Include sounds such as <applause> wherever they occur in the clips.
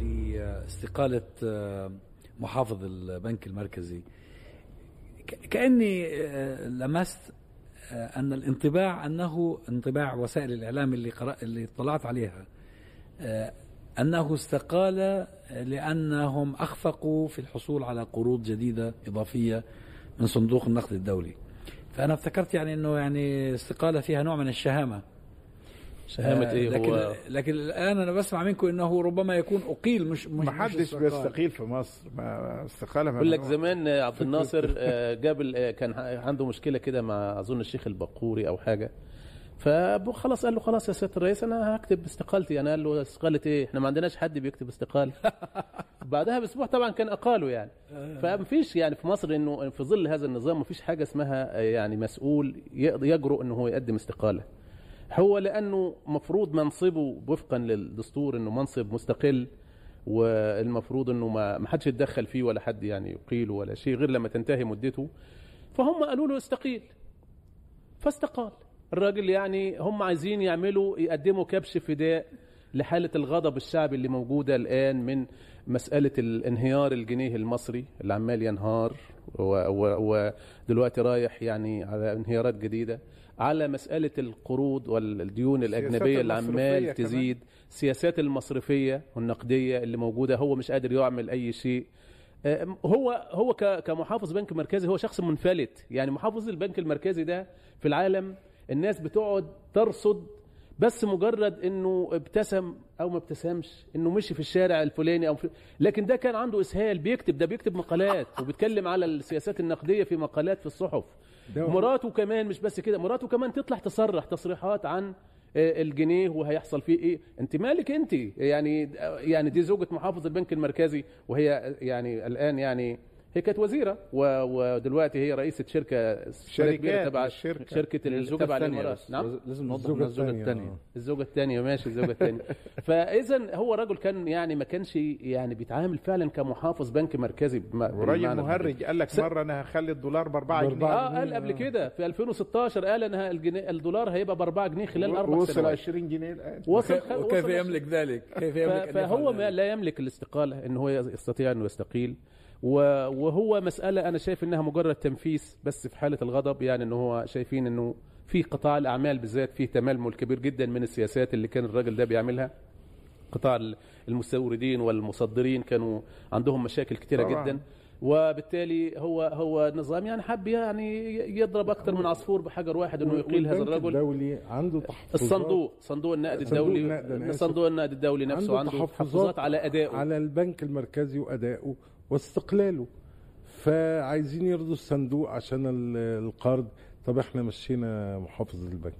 لاستقالة آه، محافظ البنك المركزي. كأني آه، لمست آه، أن الانطباع أنه انطباع وسائل الإعلام اللي قرأ اللي اطلعت عليها أنه استقال لأنهم أخفقوا في الحصول على قروض جديدة إضافية من صندوق النقد الدولي. فأنا افتكرت يعني أنه يعني استقالة فيها نوع من الشهامة. شهامة آه، إيه لكن هو؟ لكن الآن أنا بسمع منكم إنه ربما يكون أقيل مش مش ما حدش. بيستقيل في مصر ما استقالة بقول لك. زمان آه، عبد الناصر <laughs> آه، جاب آه، كان عنده مشكلة كده مع أظن الشيخ البقوري أو حاجة. فخلاص قال له خلاص يا سياده الرئيس أنا هكتب استقالتي. أنا قال له استقالة إيه؟ إحنا ما عندناش حد بيكتب استقاله <laughs> بعدها بأسبوع طبعا كان أقاله يعني. فمفيش يعني في مصر إنه في ظل هذا النظام مفيش حاجة اسمها آه، يعني مسؤول يجرؤ إنه هو يقدم استقالة. هو لأنه مفروض منصبه وفقا للدستور إنه منصب مستقل والمفروض إنه ما حدش يتدخل فيه ولا حد يعني يقيله ولا شيء غير لما تنتهي مدته. فهم قالوا له استقيل. فاستقال. الراجل يعني هم عايزين يعملوا يقدموا كبش فداء لحالة الغضب الشعبي اللي موجودة الآن من مسألة الانهيار الجنيه المصري اللي عمال ينهار ودلوقتي رايح يعني على انهيارات جديدة. على مسألة القروض والديون الأجنبية اللي عمال كمان. تزيد. السياسات المصرفية والنقدية اللي موجودة هو مش قادر يعمل أي شيء. هو هو كمحافظ بنك مركزي هو شخص منفلت. يعني محافظ البنك المركزي ده في العالم الناس بتقعد ترصد بس مجرد إنه ابتسم أو ما ابتسمش إنه مشي في الشارع الفلاني أو في لكن ده كان عنده إسهال. بيكتب ده بيكتب مقالات وبيتكلم على السياسات النقدية في مقالات في الصحف. مراته كمان مش بس كده مراته كمان تطلع تصرح تصريحات عن آه، الجنيه وهيحصل فيه إيه. أنت مالك أنت؟ يعني يعني دي زوجة محافظ البنك المركزي وهي يعني الآن يعني هي كانت وزيرة ودلوقتي هي رئيسة شركة شركات تبع مش شركة. شركه الزوجة تبع الإمارات. نعم. لازم نوضح الزوجة إنها الزوجة آه. الزوجة الثانية ماشي الزوجة الثانية. <laughs> فإذا هو رجل كان يعني ما كانش يعني بيتعامل فعلا كمحافظ بنك مركزي وراجل مهرج قال لك س- مرة أنا هخلي الدولار ب 4 بأربعة جنيه. آه قال قبل كده في 2016 قال الجنيه الدولار هيبقى ب 4 جنيه خلال أربع وصل سنوات. 20 جنيه. الان وصل وكيف- وكيف وصل يملك ذلك؟ كيف يملك فهو؟ لا يملك الاستقالة ان هو يستطيع انه يستقيل. وهو مسألة أنا شايف إنها مجرد تنفيس بس في حالة الغضب يعني ان هو شايفين إنه في قطاع الأعمال بالذات فيه تململ كبير جدا من السياسات اللي كان الراجل ده بيعملها. قطاع المستوردين والمصدرين كانوا عندهم مشاكل كتيرة طبعاً. جدا. وبالتالي هو هو نظام يعني حب يعني يضرب أكتر من عصفور بحجر واحد إنه يقيل هذا الرجل. الدولي عنده تحفظات. الصندوق صندوق النقد الدولي أنا. صندوق النقد الدولي نفسه عنده تحفظات على أدائه. على البنك المركزي وأدائه. واستقلاله. فعايزين يرضوا الصندوق عشان ال- القرض. طب إحنا مشينا محافظ البنك.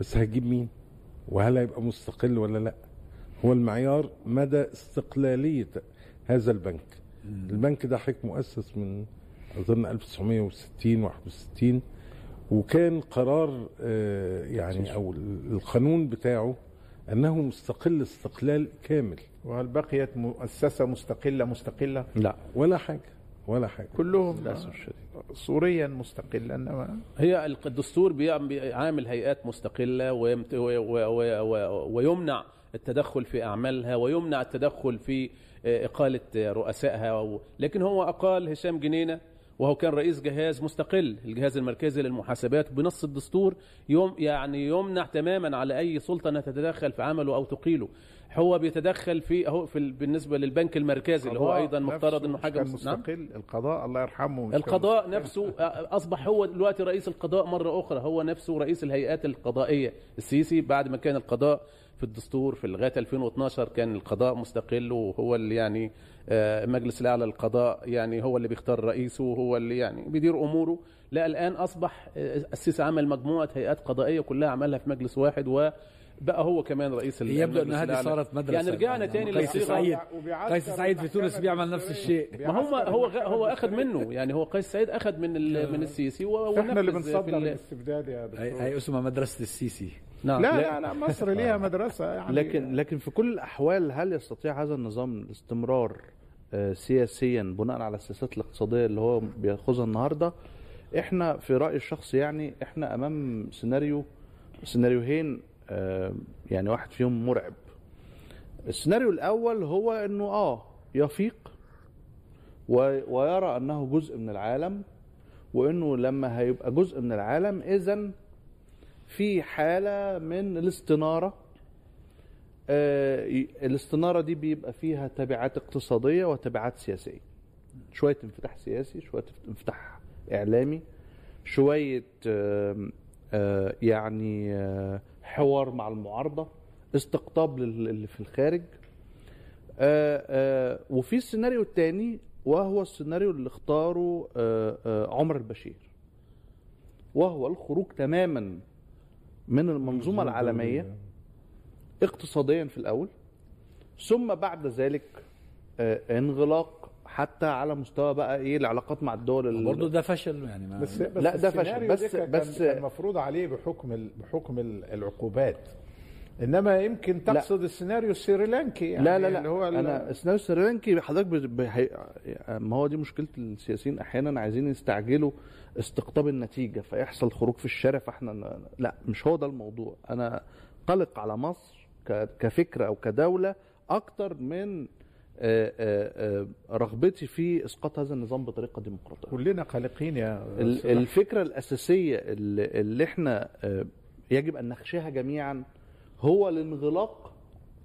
بس هجيب مين؟ وهل هيبقى مستقل ولا لا؟ هو المعيار مدى استقلالية هذا البنك. البنك ده حضرتك مؤسس من أظن 1960 61 وكان قرار آه، يعني أو القانون بتاعه أنه مستقل استقلال كامل. وهل بقيت مؤسسة مستقلة مستقلة؟ لا ولا حاجة ولا حاجة. كلهم للأسف الشديد صوريا مستقلة إنما هي الدستور بيعم- بيعامل هيئات مستقلة ويمت- و- و- و- و- ويمنع التدخل في أعمالها ويمنع التدخل في إقالة آه، رؤسائها. لكن هو أقال هشام جنينة وهو كان رئيس جهاز مستقل الجهاز المركزي للمحاسبات بنص الدستور يوم يعني يمنع تماما على أي سلطة أنها تتدخل في عمله أو تقيله. هو بيتدخل في أهو في ال- بالنسبة للبنك المركزي اللي هو أيضا مفترض نفسه أنه مش حاجة كان مس- نعم؟ مستقل القضاء الله يرحمه مش كان القضاء نفسه أصبح هو دلوقتي رئيس القضاء مرة أخرى. هو نفسه رئيس الهيئات القضائية. السيسي بعد ما كان القضاء في الدستور في لغاية 2012 كان القضاء مستقل وهو اللي يعني آه، مجلس الأعلى للقضاء يعني هو اللي بيختار رئيسه وهو اللي يعني بيدير أموره. لا الآن أصبح آه، السيسي عمل مجموعة هيئات قضائية كلها عملها في مجلس واحد وبقى هو كمان رئيس يبدو ان هذه. صارت مدرسة. يعني رجعنا تاني قيس سعيد. قيس سعيد في تونس بيعمل نفس الشيء. ما هم هو هو أخذ منه. يعني هو قيس سعيد أخذ من ال- من السيسي إحنا اللي بنصدر ال- الاستبداد يا هي دكتور هي اسمها مدرسة السيسي. نعم. لا لا. لا مصر ليها مدرسة يعني. لكن لكن في كل الأحوال هل يستطيع هذا النظام الاستمرار آه، سياسيا بناء على السياسات الاقتصادية اللي هو بيأخذها النهارده؟ إحنا في رأيي الشخصي يعني إحنا أمام سيناريو سيناريوهين آه، يعني واحد فيهم مرعب. السيناريو الأول هو إنه آه يفيق ويرى أنه جزء من العالم وإنه لما هيبقى جزء من العالم اذا في حالة من الاستنارة. آه، الاستنارة دي بيبقى فيها تبعات اقتصادية وتبعات سياسية. شوية انفتاح سياسي شوية انفتاح إعلامي شوية آم، آه، يعني آه، حوار مع المعارضة استقطاب لل- اللي في الخارج. آه، آه، وفي السيناريو الثاني وهو السيناريو اللي اختاره آه، آه، عمر البشير. وهو الخروج تماما من المنظومة العالمية اقتصاديا في الأول ثم بعد ذلك انغلاق حتى على مستوى بقى إيه العلاقات مع الدول ال- برضه ده فشل يعني ما بس بس لا، ده فشل. بس- بس- المفروض عليه بحكم ال- بحكم ال- العقوبات. إنما يمكن تقصد السيناريو السريلانكي يعني لا لا لا. اللي هو أنا السيناريو السريلانكي حضرتك بحي... ما هو دي مشكلة السياسيين. أحيانا عايزين يستعجلوا استقطاب النتيجة فيحصل خروج في الشارع فإحنا لا مش هو ده الموضوع. أنا قلق على مصر ك... كفكرة أو كدولة أكتر من رغبتي في إسقاط هذا النظام بطريقة ديمقراطية. كلنا قلقين يا الفكرة الأساسية اللي, إحنا آه، يجب أن نخشاها جميعا هو الانغلاق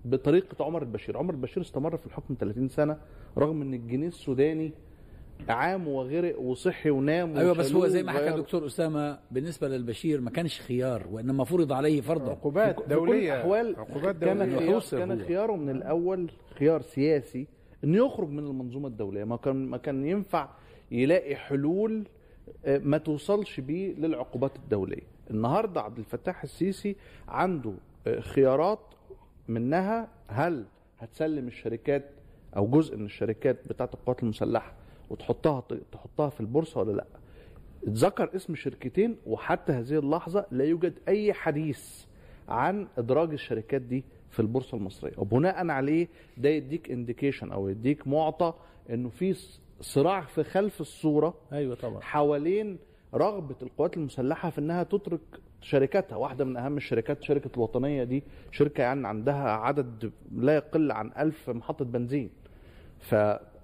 بطريقة عمر البشير، عمر البشير استمر في الحكم 30 سنة رغم إن الجنيه السوداني عام وغرق وصحي ونام أيوه بس هو زي ما حكى. الدكتور أسامة بالنسبة للبشير ما كانش خيار وإنما فرض عليه فرضا عقوبات دولية الاحوال عقوبات كان دولية خيار يحوسر كان. خياره من الأول خيار سياسي انه يخرج من المنظومة الدولية ما كان ما كان ينفع يلاقي حلول آه، ما توصلش بيه للعقوبات الدولية النهارده عبد الفتاح السيسي عنده آه، خيارات منها هل هتسلم الشركات أو جزء من الشركات بتاعة القوات المسلحة وتحطها تحطها في البورصة ولا لأ. اتذكر اسم شركتين وحتى هذه اللحظة لا يوجد أي حديث عن إدراج الشركات دي في البورصة المصرية. وبناء عليه ده يديك indication أو يديك معطى إنه في صراع في خلف الصورة أيوه طبعا. حوالين رغبة القوات المسلحة في إنها تترك شركاتها. واحدة من أهم الشركات شركة الوطنية دي شركة يعني عندها عدد لا يقل عن ألف محطة بنزين.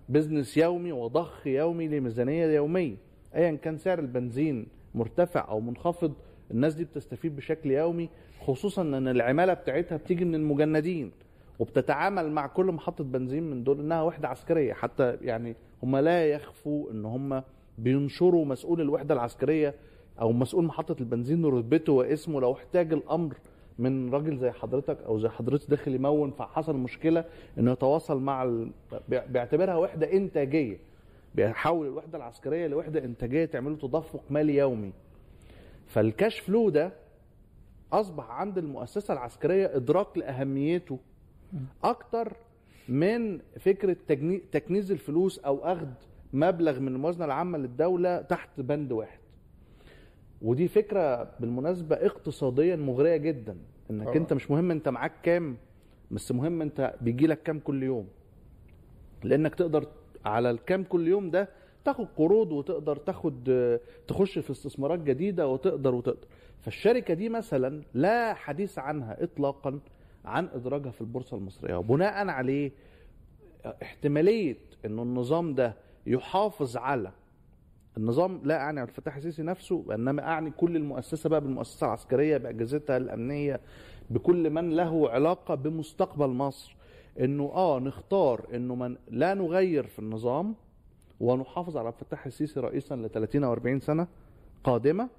ف business يومي وضخ يومي لميزانية يومية. ايا كان سعر البنزين مرتفع أو منخفض الناس دي بتستفيد بشكل يومي خصوصا إن العمالة بتاعتها بتيجي من المجندين وبتتعامل مع كل محطة بنزين من دول إنها وحدة عسكرية. حتى يعني هم لا يخفوا إن هم بينشروا مسؤول الوحدة العسكرية أو مسؤول محطة البنزين رتبته واسمه لو احتاج الأمر من راجل زي حضرتك أو زي حضرتك داخل يمون فحصل مشكلة إنه يتواصل مع ال... بي- بيعتبرها وحدة إنتاجية. بيحول الوحدة العسكرية لوحدة إنتاجية تعمل له تدفق مالي يومي. فالكاش فلو ده أصبح عند المؤسسة العسكرية إدراك لأهميته أكتر من فكرة تكنيز الفلوس أو أخذ مبلغ من الموازنة العامة للدولة تحت بند واحد. ودي فكرة بالمناسبة اقتصاديا مغرية جدا إنك طبعا. أنت مش مهم أنت معاك كام بس مهم أنت بيجي لك كام كل يوم. لأنك تقدر على الكام كل يوم ده تاخد قروض وتقدر تاخد تخش في استثمارات جديدة وتقدر وتقدر. فالشركة دي مثلا لا حديث عنها اطلاقا عن إدراجها في البورصة المصرية. وبناء عليه احتمالية إنه النظام ده يحافظ على النظام لا أعني عبد الفتاح السيسي نفسه وإنما أعني كل المؤسسة بقى بالمؤسسة العسكرية بأجهزتها الأمنية بكل من له علاقة بمستقبل مصر. إنه آه نختار إنه من لا نغير في النظام ونحافظ على عبد الفتاح السيسي رئيسا ل 30 أو 40 سنة قادمة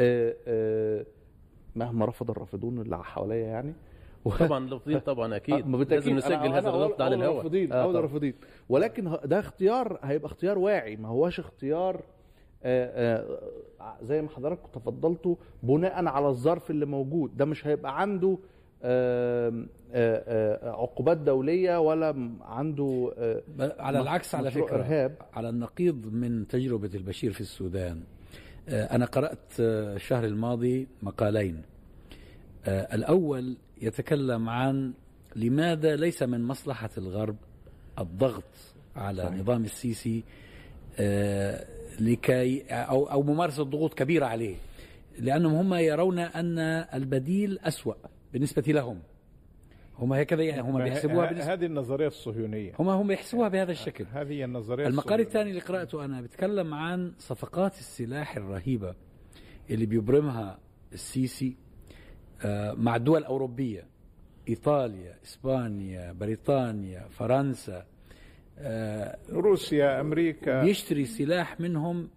آه آه مهما رفض الرافضون اللي حواليا يعني. طبعا رافضين طبعا أكيد. لازم نسجل أنا هذا الرفض على الهواء. رافضين آه اول طبعاً. رافضين ولكن ده اختيار هيبقى اختيار واعي. ما هواش اختيار آه، آه، زي ما حضرتك تفضلتوا بناء على الظرف اللي موجود. ده مش هيبقى عنده آم، آه، عقوبات دولية ولا عنده على العكس على فكرة إرهاب. على النقيض من تجربة البشير في السودان. أنا قرأت آه، الشهر الماضي مقالين. الأول يتكلم عن لماذا ليس من مصلحة الغرب الضغط على صحيح. نظام السيسي آه، لكي أو أو ممارسة ضغوط كبيرة عليه لأنهم هم يرون أن البديل أسوأ بالنسبة لهم هم هكذا يعني هم بيحسبوها بالنسبة هذه النظرية الصهيونية هم هم بيحسبوها بهذا الشكل هذه هي النظرية المقال الصهيونية. الثاني اللي قرأته أنا بيتكلم عن صفقات السلاح الرهيبة اللي بيبرمها السيسي مع دول أوروبية إيطاليا إسبانيا بريطانيا فرنسا آه، روسيا أمريكا بيشتري سلاح منهم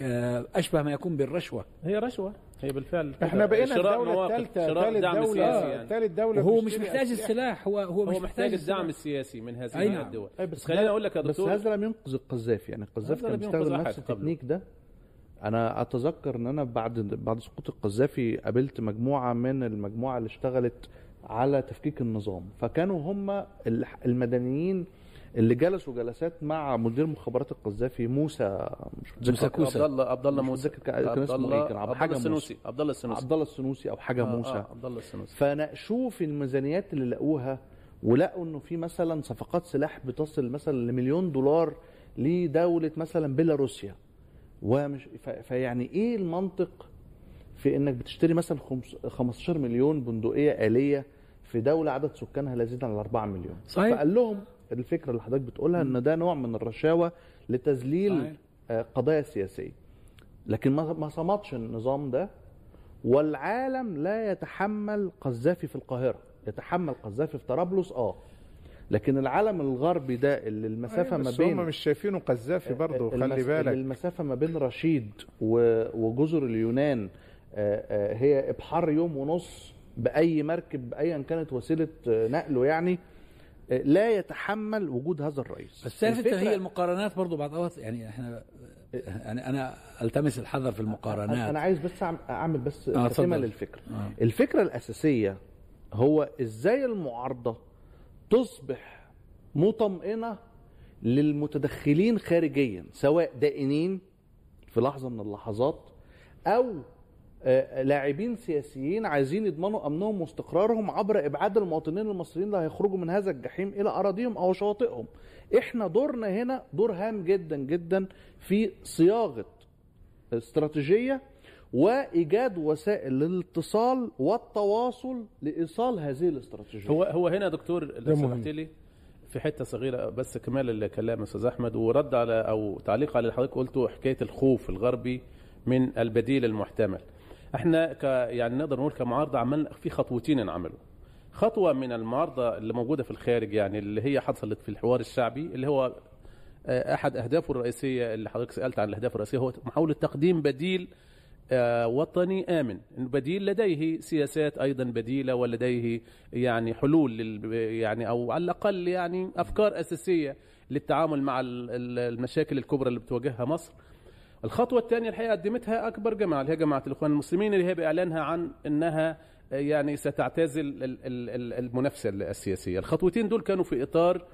آه، أشبه ما يكون بالرشوة هي رشوة هي بالفعل. إحنا بقينا شراء الدولة مواقف، الثالثه شراء ثالث دعم دولة سياسي يعني. ثالث دولة وهو مش محتاج. السلاح هو هو مش هو محتاج الدعم. السياسي من هذه أي نعم. الدول بس خليني أقول لك يا بس دكتور هذا لم ينقذ القذافي يعني القذافي كان بيستخدم نفس. التكنيك ده أنا أتذكر إن أنا بعد بعد سقوط القذافي قابلت مجموعة من المجموعة اللي اشتغلت على تفكيك النظام فكانوا هم ال- المدنيين اللي جلسوا جلسات مع مدير مخابرات القذافي موسى مش موسى متذكر كوسة. عبد الله عبد الله موسى كان- اسمه إيه؟ كان عبد الله موسى. السنوسي عبد الله السنوسي عبد الله السنوسي أو حاجة آه، موسى آه، عبد الله السنوسي فناقشوه في الميزانيات اللي لقوها ولقوا إنه في مثلا صفقات سلاح بتصل مثلا لمليون دولار لدولة مثلا بيلاروسيا ومش فيعني إيه المنطق في إنك بتشتري مثلا خمس- 15 مليون بندقية آلية في دولة عدد سكانها لا يزيد عن 4 مليون؟ صحيح. فقال لهم الفكرة اللي حضرتك بتقولها إن ده نوع من الرشاوى لتذليل صحيح. آه، قضايا سياسية. لكن ما صمتش النظام ده والعالم لا يتحمل قذافي في القاهرة. يتحمل قذافي في طرابلس آه. لكن العالم الغربي ده اللي المسافة ما بس بين هم مش شايفينه قذافي برضه خلي المس- بالك المسافة ما بين رشيد و- وجزر اليونان آه، آه، هي إبحار يوم ونص بأي مركب أيا كانت وسيلة آه، نقله يعني لا يتحمل وجود هذا الرئيس بس الفكرة- هي المقارنات برضو بعض أوقات يعني إحنا يعني أنا ألتمس الحذر في المقارنات أنا عايز بس أعمل بس آه،. للفكره آه. الفكرة الأساسية هو إزاي المعارضة تصبح مطمئنة للمتدخلين خارجيا سواء دائنين في لحظة من اللحظات أو آه، لاعبين سياسيين عايزين يضمنوا أمنهم واستقرارهم عبر إبعاد المواطنين المصريين اللي هيخرجوا من هذا الجحيم إلى أراضيهم أو شواطئهم. إحنا دورنا هنا دور هام جدا جدا في صياغة استراتيجية وإيجاد وسائل للاتصال والتواصل لإيصال هذه الاستراتيجية. هو هو هنا يا دكتور لو. سمحت لي في حتة صغيرة بس كمال الكلام أستاذ أحمد ورد على أو تعليق على اللي حضرتك قلته حكاية الخوف الغربي من البديل المحتمل. إحنا ك يعني نقدر نقول كمعارضة عملنا في خطوتين انعملوا. خطوة من المعارضة اللي موجودة في الخارج يعني اللي هي حصلت في الحوار الشعبي اللي هو آه، أحد أهدافه الرئيسية اللي حضرتك سألت عن الأهداف الرئيسية هو محاولة تقديم بديل وطني آمن. إنه بديل لديه سياسات أيضا بديلة ولديه يعني حلول لل يعني أو على الأقل يعني أفكار أساسية للتعامل مع ال- ال- المشاكل الكبرى اللي بتواجهها مصر. الخطوة الثانية الحقيقة قدمتها أكبر جماعة اللي هي جماعة الإخوان المسلمين اللي هي بإعلانها عن إنها آه، يعني ستعتزل ال- ال- ال- المنافسة السياسية. الخطوتين دول كانوا في إطار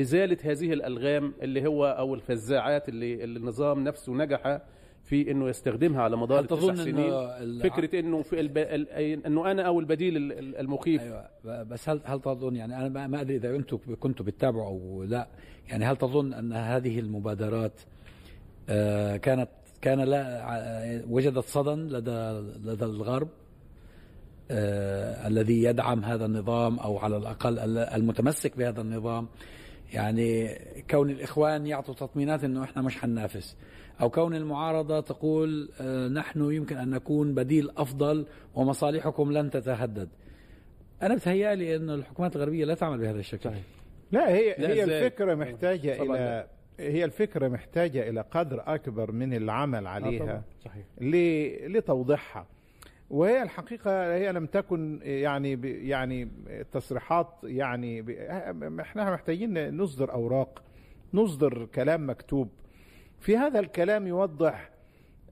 إزالة هذه الألغام اللي هو أو الفزاعات اللي النظام نفسه نجح في إنه يستخدمها على مدار التسع إنه سنين؟ ال- فكرة إنه في الب... ال... إنه أنا أو البديل ال- ال- المخيف. أيوه بس هل هل تظن يعني أنا ما- أدري إذا أنتم كنتوا بتتابعوا أو لا. يعني هل تظن أن هذه المبادرات آه، كانت كان لا ع- وجدت صدى لدى لدى الغرب آه، الذي يدعم هذا النظام أو على الأقل ال- المتمسك بهذا النظام؟ يعني كون الإخوان يعطوا تطمينات إنه إحنا مش حننافس. أو كون المعارضة تقول آه، نحن يمكن أن نكون بديل أفضل ومصالحكم لن تتهدد. أنا بتهيألي ان الحكومات الغربية لا تعمل بهذا الشكل. صحيح. لا هي لا، هي محتاجة طبعاً إلى هي الفكرة محتاجة إلى قدر أكبر من العمل عليها صحيح. ل- لتوضيحها. وهي الحقيقة هي لم تكن يعني ب- يعني تصريحات يعني ب- إحنا محتاجين نصدر أوراق نصدر كلام مكتوب. في هذا الكلام يوضح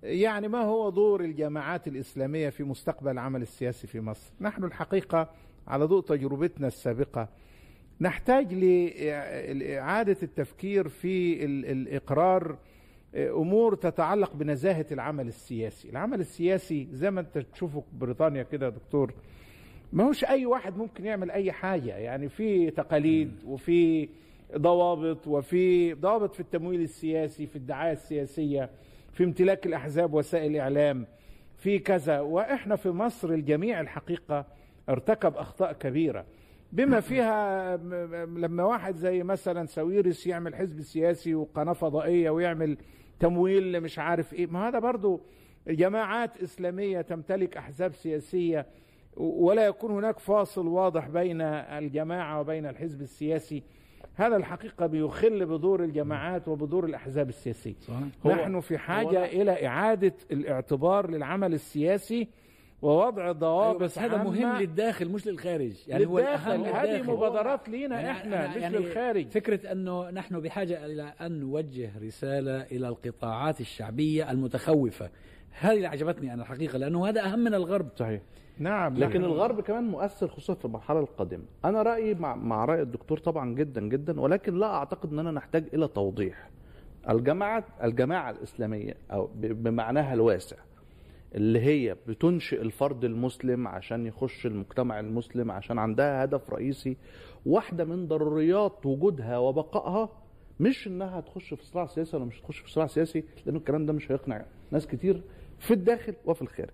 يعني ما هو دور الجماعات الإسلامية في مستقبل العمل السياسي في مصر. نحن الحقيقة على ضوء تجربتنا السابقة نحتاج لإعادة التفكير في ال- الإقرار أمور تتعلق بنزاهة العمل السياسي. العمل السياسي زي ما أنت تشوفه في بريطانيا كده يا دكتور ما هوش أي واحد ممكن يعمل أي حاجة. يعني في تقاليد وفي ضوابط وفي ضوابط في التمويل السياسي في الدعاية السياسية في امتلاك الأحزاب وسائل الإعلام في كذا. وإحنا في مصر الجميع الحقيقة ارتكب أخطاء كبيرة. بما فيها م- م- لما واحد زي مثلا ساويرس يعمل حزب سياسي وقناة فضائية ويعمل تمويل مش عارف إيه ما هذا برضو جماعات إسلامية تمتلك أحزاب سياسية ولا يكون هناك فاصل واضح بين الجماعة وبين الحزب السياسي. هذا الحقيقة بيخل بدور الجماعات وبدور الأحزاب السياسية. صحيح. نحن في حاجة إلى إعادة الاعتبار للعمل السياسي ووضع أيوة ضوابط بس هذا مهم للداخل مش للخارج. يعني للداخل. هذه. مبادرات لينا يعني إحنا مش يعني للخارج. فكرة أنه نحن بحاجة إلى أن نوجه رسالة إلى القطاعات الشعبية المتخوفة. هذه اللي عجبتني أنا الحقيقة لأنه هذا أهم من الغرب. صحيح. نعم لكن نعم. الغرب كمان مؤثر خصوصا في المرحلة القادمة. أنا رأيي مع مع رأي الدكتور طبعا جدا جدا ولكن لا أعتقد اننا نحتاج إلى توضيح. الجماعة الجماعة الإسلامية أو بمعناها الواسع اللي هي بتنشئ الفرد المسلم عشان يخش المجتمع المسلم عشان عندها هدف رئيسي واحدة من ضروريات وجودها وبقائها مش إنها تخش في صراع سياسي ولا مش تخش في صراع سياسي لأن الكلام ده مش هيقنع ناس كتير في الداخل وفي الخارج.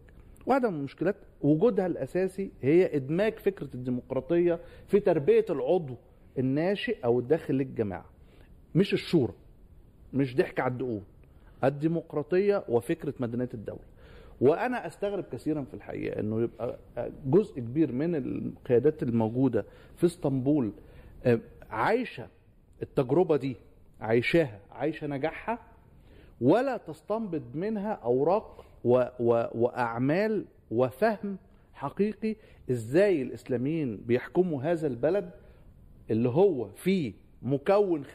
واحدة من المشكلات وجودها الأساسي هي إدماج فكرة الديمقراطية في تربية العضو الناشئ أو الداخل للجماعة. مش الشورى مش ضحك على الدقون. الديمقراطية وفكرة مدنية الدولة. وأنا أستغرب كثيرا في الحقيقة أنه يبقى جزء كبير من القيادات الموجودة في إسطنبول آه، عايشة التجربة دي عايشاها عايشة نجاحها ولا تستنبط منها أوراق و و وأعمال وفهم حقيقي إزاي الإسلاميين بيحكموا هذا البلد اللي هو فيه مكون 50%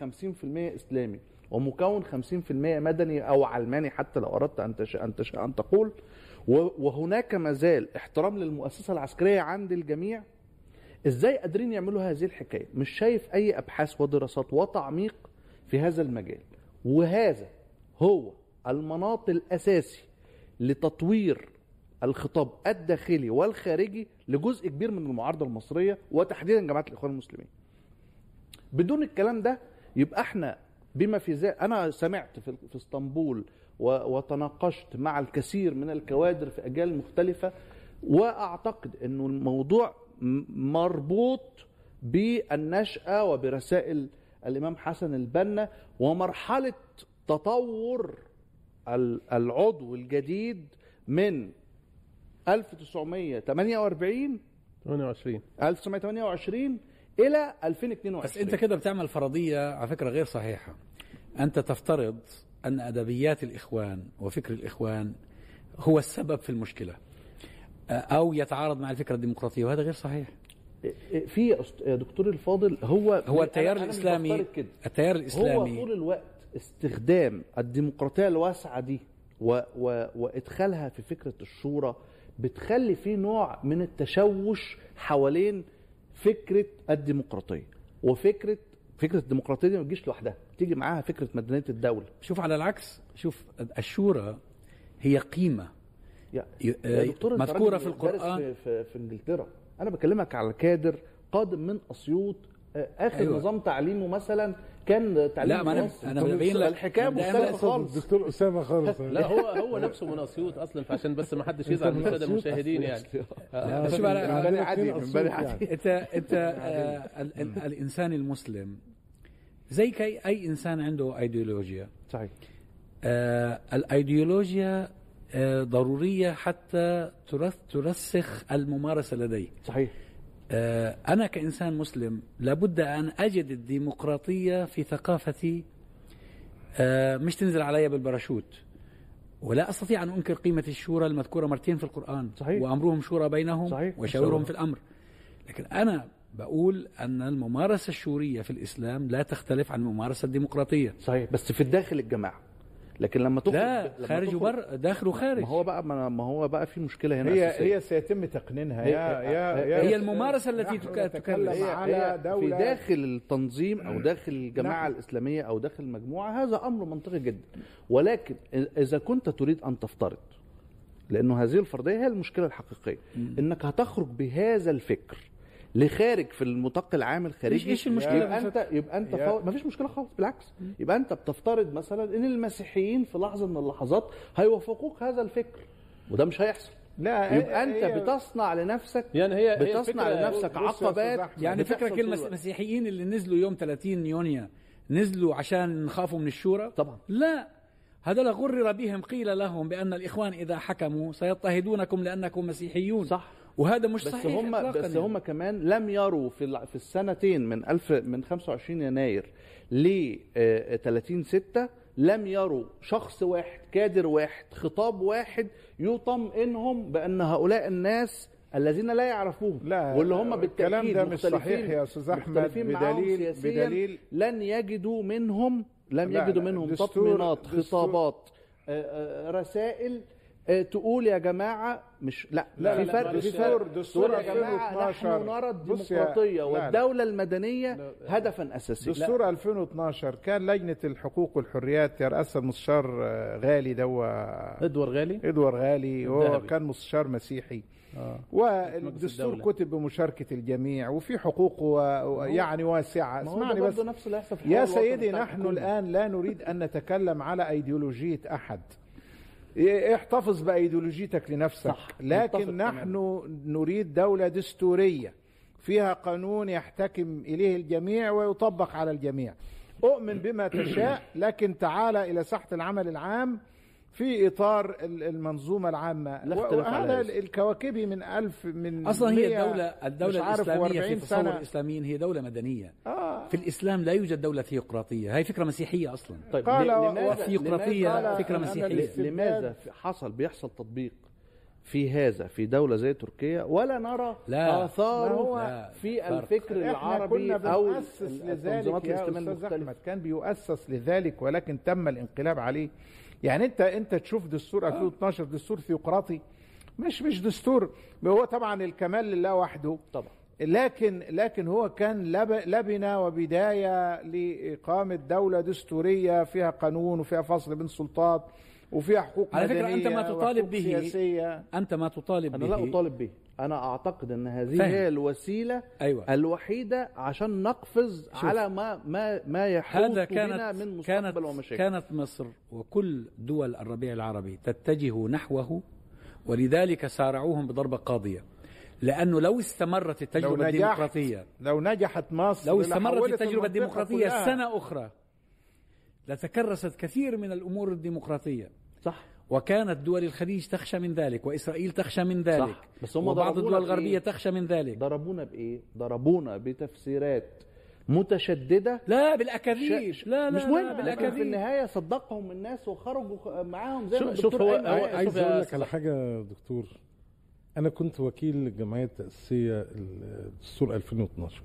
إسلامي ومكون 50% مدني أو علماني حتى لو أردت أن أن أن تقول. وهناك مازال احترام للمؤسسة العسكرية عند الجميع. إزاي قادرين يعملوا هذه الحكاية؟ مش شايف أي أبحاث ودراسات وتعميق في هذا المجال. وهذا هو المناط الأساسي لتطوير الخطاب الداخلي والخارجي لجزء كبير من المعارضة المصرية وتحديدا جماعة الإخوان المسلمين. بدون الكلام ده يبقى إحنا بما في ذلك أنا سمعت في, في إسطنبول وتناقشت مع الكثير من الكوادر في أجيال مختلفة وأعتقد إنه الموضوع مربوط بالنشأة وبرسائل الإمام حسن البنا ومرحلة تطور العضو الجديد من 1948 28 1928 إلى 2022 بس أنت كده بتعمل فرضية على فكرة غير صحيحة. أنت تفترض أن أدبيات الإخوان وفكر الإخوان هو السبب في المشكلة أو يتعارض مع الفكرة الديمقراطية وهذا غير صحيح. في يا أست- يا دكتور الفاضل هو هو التيار كده. التيار هو الإسلامي طول الوقت استخدام الديمقراطية الواسعة دي و و وإدخالها في فكرة الشورى بتخلي في نوع من التشوش حوالين فكرة الديمقراطية وفكره فكرة الديمقراطية دي ما تجيش لوحدها تيجي معاها فكرة مدنية الدولة شوف على العكس شوف الشورى هي قيمة يا, يا دكتور أنت مذكورة راجل في دارس القرآن. في, في, في إنجلترا أنا بكلمك على كادر قادم من أسيوط آه، آخر. أيوة. نظام تعليمه مثلا كان تعليم لا، ما. أنا طب ببين لك- الحكاية مختلفة خالص. الدكتور أسامة خالص. لا هو هو نفسه من اسيوط أصلا فعشان بس ما حدش يزعل من السادة المشاهدين يعني. <laughs> شوف على من بني عدي من بني يعني. عدي انت أنت <laughs> آه ال- ال- الإنسان المسلم زي كي أي إنسان عنده أيديولوجيا. صحيح. آه الأيديولوجيا آه ضرورية حتى ترس ترسخ الممارسة لدي صحيح. آه أنا كإنسان مسلم لابد أن أجد الديمقراطية في ثقافتي آه مش تنزل علي بالباراشوت. ولا أستطيع أن أنكر قيمة الشورى المذكورة مرتين في القرآن صحيح. وأمرهم شورى بينهم صحيح. وشاورهم في الأمر. لكن أنا بقول أن الممارسة الشورية في الإسلام لا تختلف عن الممارسه الديمقراطية. صحيح. بس في الداخل الجماعة. لكن لما تخرج لا لما خارج وبر داخل وخارج ما هو بقى ما ما هو بقى في مشكلة هنا هي أساسية. هي سيتم تقنينها هي- يا يا هي يا هي الممارسة التي تكلم. هي على هي دولة في داخل التنظيم أو داخل الجماعة نعم. الإسلامية أو داخل المجموعة هذا أمر منطقي جدا ولكن إذا كنت تريد أن تفترض لأنه هذه الفرضية هي المشكلة الحقيقية إنك هتخرج بهذا الفكر لخارج في النطاق العام الخارجي إيش- إيش المشكلة؟ يبقى انت يبقى أنت فو... ما فيش مشكلة خالص بالعكس. يبقى أنت بتفترض مثلا إن المسيحيين في لحظة من اللحظات هيوافقوك هذا الفكر وده مش هيحصل. لا يبقى أنت هي- بتصنع لنفسك يعني هي هي بتصنع الفكرة- لنفسك عقبات. يعني الوقت. المسيحيين اللي نزلوا يوم 30 يونيو نزلوا عشان نخافوا من الشورى؟ طبعا. لا. هذا غرر بهم قيل لهم بأن الإخوان إذا حكموا سيضطهدونكم لأنكم مسيحيون. صح. وهذا مش بس صحيح هم بس يعني. هم كمان لم يروا في في السنتين من 1000 من 25 يناير ل 30 6 لم يروا شخص واحد كادر واحد خطاب واحد يطمئنهم بأن هؤلاء الناس الذين لا يعرفوهم لا، واللي هم الكلام بالتاكيد ده مش صحيح يا مختلفين معاهم بدليل- بدليل- لن يجدوا منهم لم لا، يجدوا لا، منهم تطمينات خطابات آه، آه، رسائل آه، تقول يا جماعة مش لا, لا، في فرق في دستور- فرق دستور يا جماعة 2012 نحن نرى الديمقراطية لا، لا. والدولة المدنية هدفا اساسيا دستور 2012 كان لجنة الحقوق والحريات يرأسها المستشار آه، غالي دوا إدوار غالي إدوار غالي هو. كان مستشار مسيحي آه. والدستور. كتب بمشاركة الجميع وفي حقوق و- يعني هو اسمعني بس نفس يا سيدي نحن. الآن لا نريد أن نتكلم على أيديولوجية أحد إيه، احتفظ بأيديولوجيتك لنفسك. صح، لكن. نحن نريد دولة دستورية. فيها قانون يحتكم إليه الجميع ويطبق على الجميع. أؤمن بما تشاء لكن تعال إلى ساحة العمل العام في إطار ال- المنظومة العامة لا اختلاف على وهذا هذا. الكوكبي من ألف من أصلا هي 100 الدولة مش الدولة عارف الإسلامية في 40 تصور سنة. الإسلاميين هي دولة مدنية آه. في الإسلام لا يوجد دولة ثيوقراطية هي فكرة مسيحية أصلا طيب قال ل- و- لماذا وثيوقراطية لماذا- حصل بيحصل تطبيق في هذا في دولة زي تركيا ولا نرى لا. آثاره ما هو- لا، في. الفكر العربي كنا أو التنظيمات لذلك يا المختلفة أحمد كان بيؤسس لذلك ولكن تم الانقلاب عليه يعني انت انت تشوف دستور 2012 دستور ثيوقراطي مش مش دستور. هو طبعا الكمال لله وحده. طبعا. لكن لكن هو كان لب- لبنة وبداية لإقامة دولة دستورية فيها قانون وفيها فصل بين سلطات وفيها حقوق على فكرة مدنيه أنت ما تطالب به. سياسية أنت ما تطالب أنا به لا أطالب به أنا أعتقد أن هذه فاهم. هي الوسيلة أيوة. الوحيدة عشان نقفز شوف. على ما ما ما يحوط هذا بنا كانت من كانت مستقبل ومشاكل كانت مصر وكل دول الربيع العربي تتجه نحوه ولذلك سارعوهم بضربة قاضية لأنه لو استمرت لو التجربة نجحت الديمقراطية لو نجحت مصر لو استمرت المنطقة الديمقراطية كلها. سنة أخرى لتكرست كثير من الأمور الديمقراطية صح وكانت دول الخليج تخشى من ذلك وإسرائيل تخشى من ذلك صح. بس هم وبعض الدول الغربية بإيه؟ تخشى من ذلك ضربونا بإيه؟ ضربونا بتفسيرات متشددة لا بالأكاذيب ش- لا لا مش لا مهم لكن في النهاية صدقهم الناس وخرجوا معاهم زي ما شوف- شوف الدكتور هو-. عايز أقول لك أستاذ على حاجة يا دكتور أنا كنت وكيل الجمعيه التاسيسيه الدستور 2012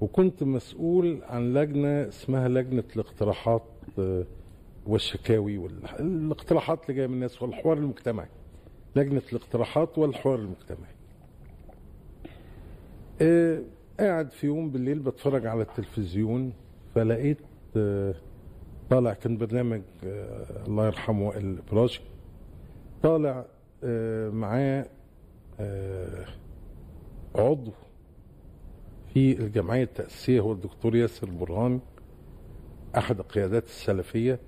وكنت مسؤول عن لجنة اسمها لجنة الاقتراحات آه، والشكاوي والاقتراحات اللي جاية من الناس والحوار المجتمعي لجنة الاقتراحات والحوار المجتمعي. آه، قاعد في يوم بالليل بتفرج على التلفزيون فلقيت آه، طالع كان برنامج الله يرحمه وائل الابراجي طالع معاه عضو في الجمعية التاسيسيه هو الدكتور ياسر برهان أحد القيادات السلفية.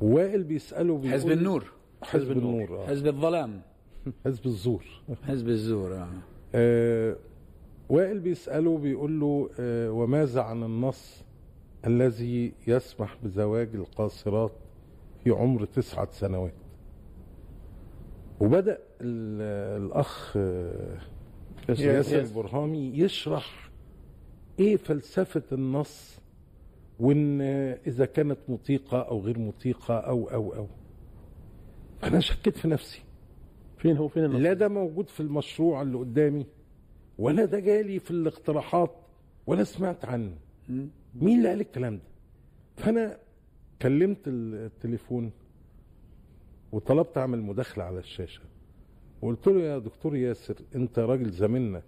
وائل بيسأله بيقول حزب النور. حزب النور آه. حزب الظلام. <laughs> حزب الزور. <laughs> حزب الزور آه. آه، وائل بيسأله بيقول له آه، وماذا عن النص الذي يسمح بزواج القاصرات في عمر تسعة سنوات؟ وبدأ ال- الأخ آه، ياسر البرهامي يشرح إيه فلسفة النص وإن إذا كانت مطيقة أو غير مطيقة أو أو أو. أنا شكيت في نفسي. فين هو؟ فين النص؟ لا ده موجود في المشروع اللي قدامي ولا ده جالي في الاقتراحات ولا سمعت عنه. مين اللي قال الكلام ده؟ فأنا كلمت التليفون وطلبت أعمل مداخلة على الشاشة. وقلت له يا دكتور ياسر انت راجل زميلنا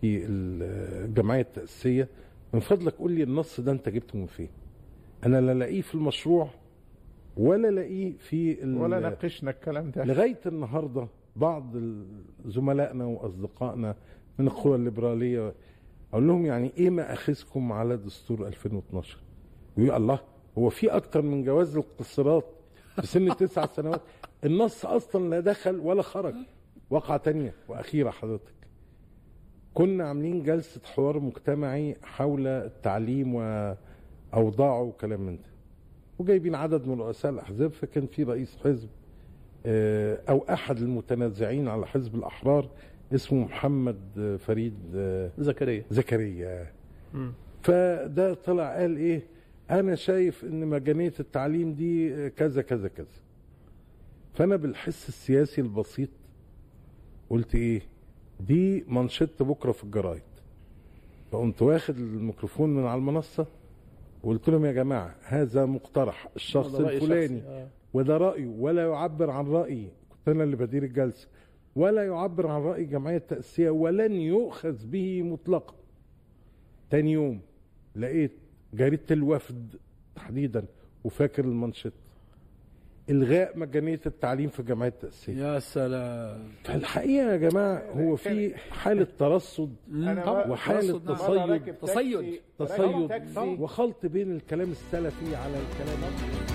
في الجمعية التاسيسيه من فضلك قول لي النص ده انت جبته من فين؟ أنا لا لاقيه في المشروع ولا لاقيه في ولا ناقشنا الكلام ده. لغاية النهارده بعض زملائنا وأصدقائنا من القوى الليبرالية أقول لهم يعني إيه ما أخذكم على دستور 2012 يقول الله هو في أكتر من جواز القصرات في سن تسع سنوات؟ النص أصلا لا دخل ولا خرج. واقعة تانية وأخيرة حضرتك. كنا عاملين جلسة حوار مجتمعي حول التعليم واوضاعه وكلام من ده. وجايبين عدد من رؤساء الأحزاب فكان في رئيس حزب آه، أو أحد المتنازعين على حزب الأحرار اسمه محمد فريد آه، زكريا. زكريا. فده طلع قال إيه؟ أنا شايف إن مجانية التعليم دي كذا كذا كذا. فأنا بالحس السياسي البسيط قلت إيه؟ دي منشط بكرة في الجرايد. فقمت واخد الميكروفون من على المنصة وقلت لهم يا جماعة هذا مقترح الشخص الفلاني. آه. وده رايه ولا يعبر عن رايي كنت أنا اللي بدير الجلسة. ولا يعبر عن رأي الجمعيه التاسيسيه ولن يؤخذ به مطلقا. تاني يوم لقيت جريدة الوفد تحديدا وفاكر المنشط إلغاء مجانية التعليم في الجمعيه التاسيسيه يا سلام. فالحقيقة يا جماعة هو في حالة ترصد وحالة نعم. تصيد. تصيد. تصيد. وخلط بين الكلام السلفي على الكلام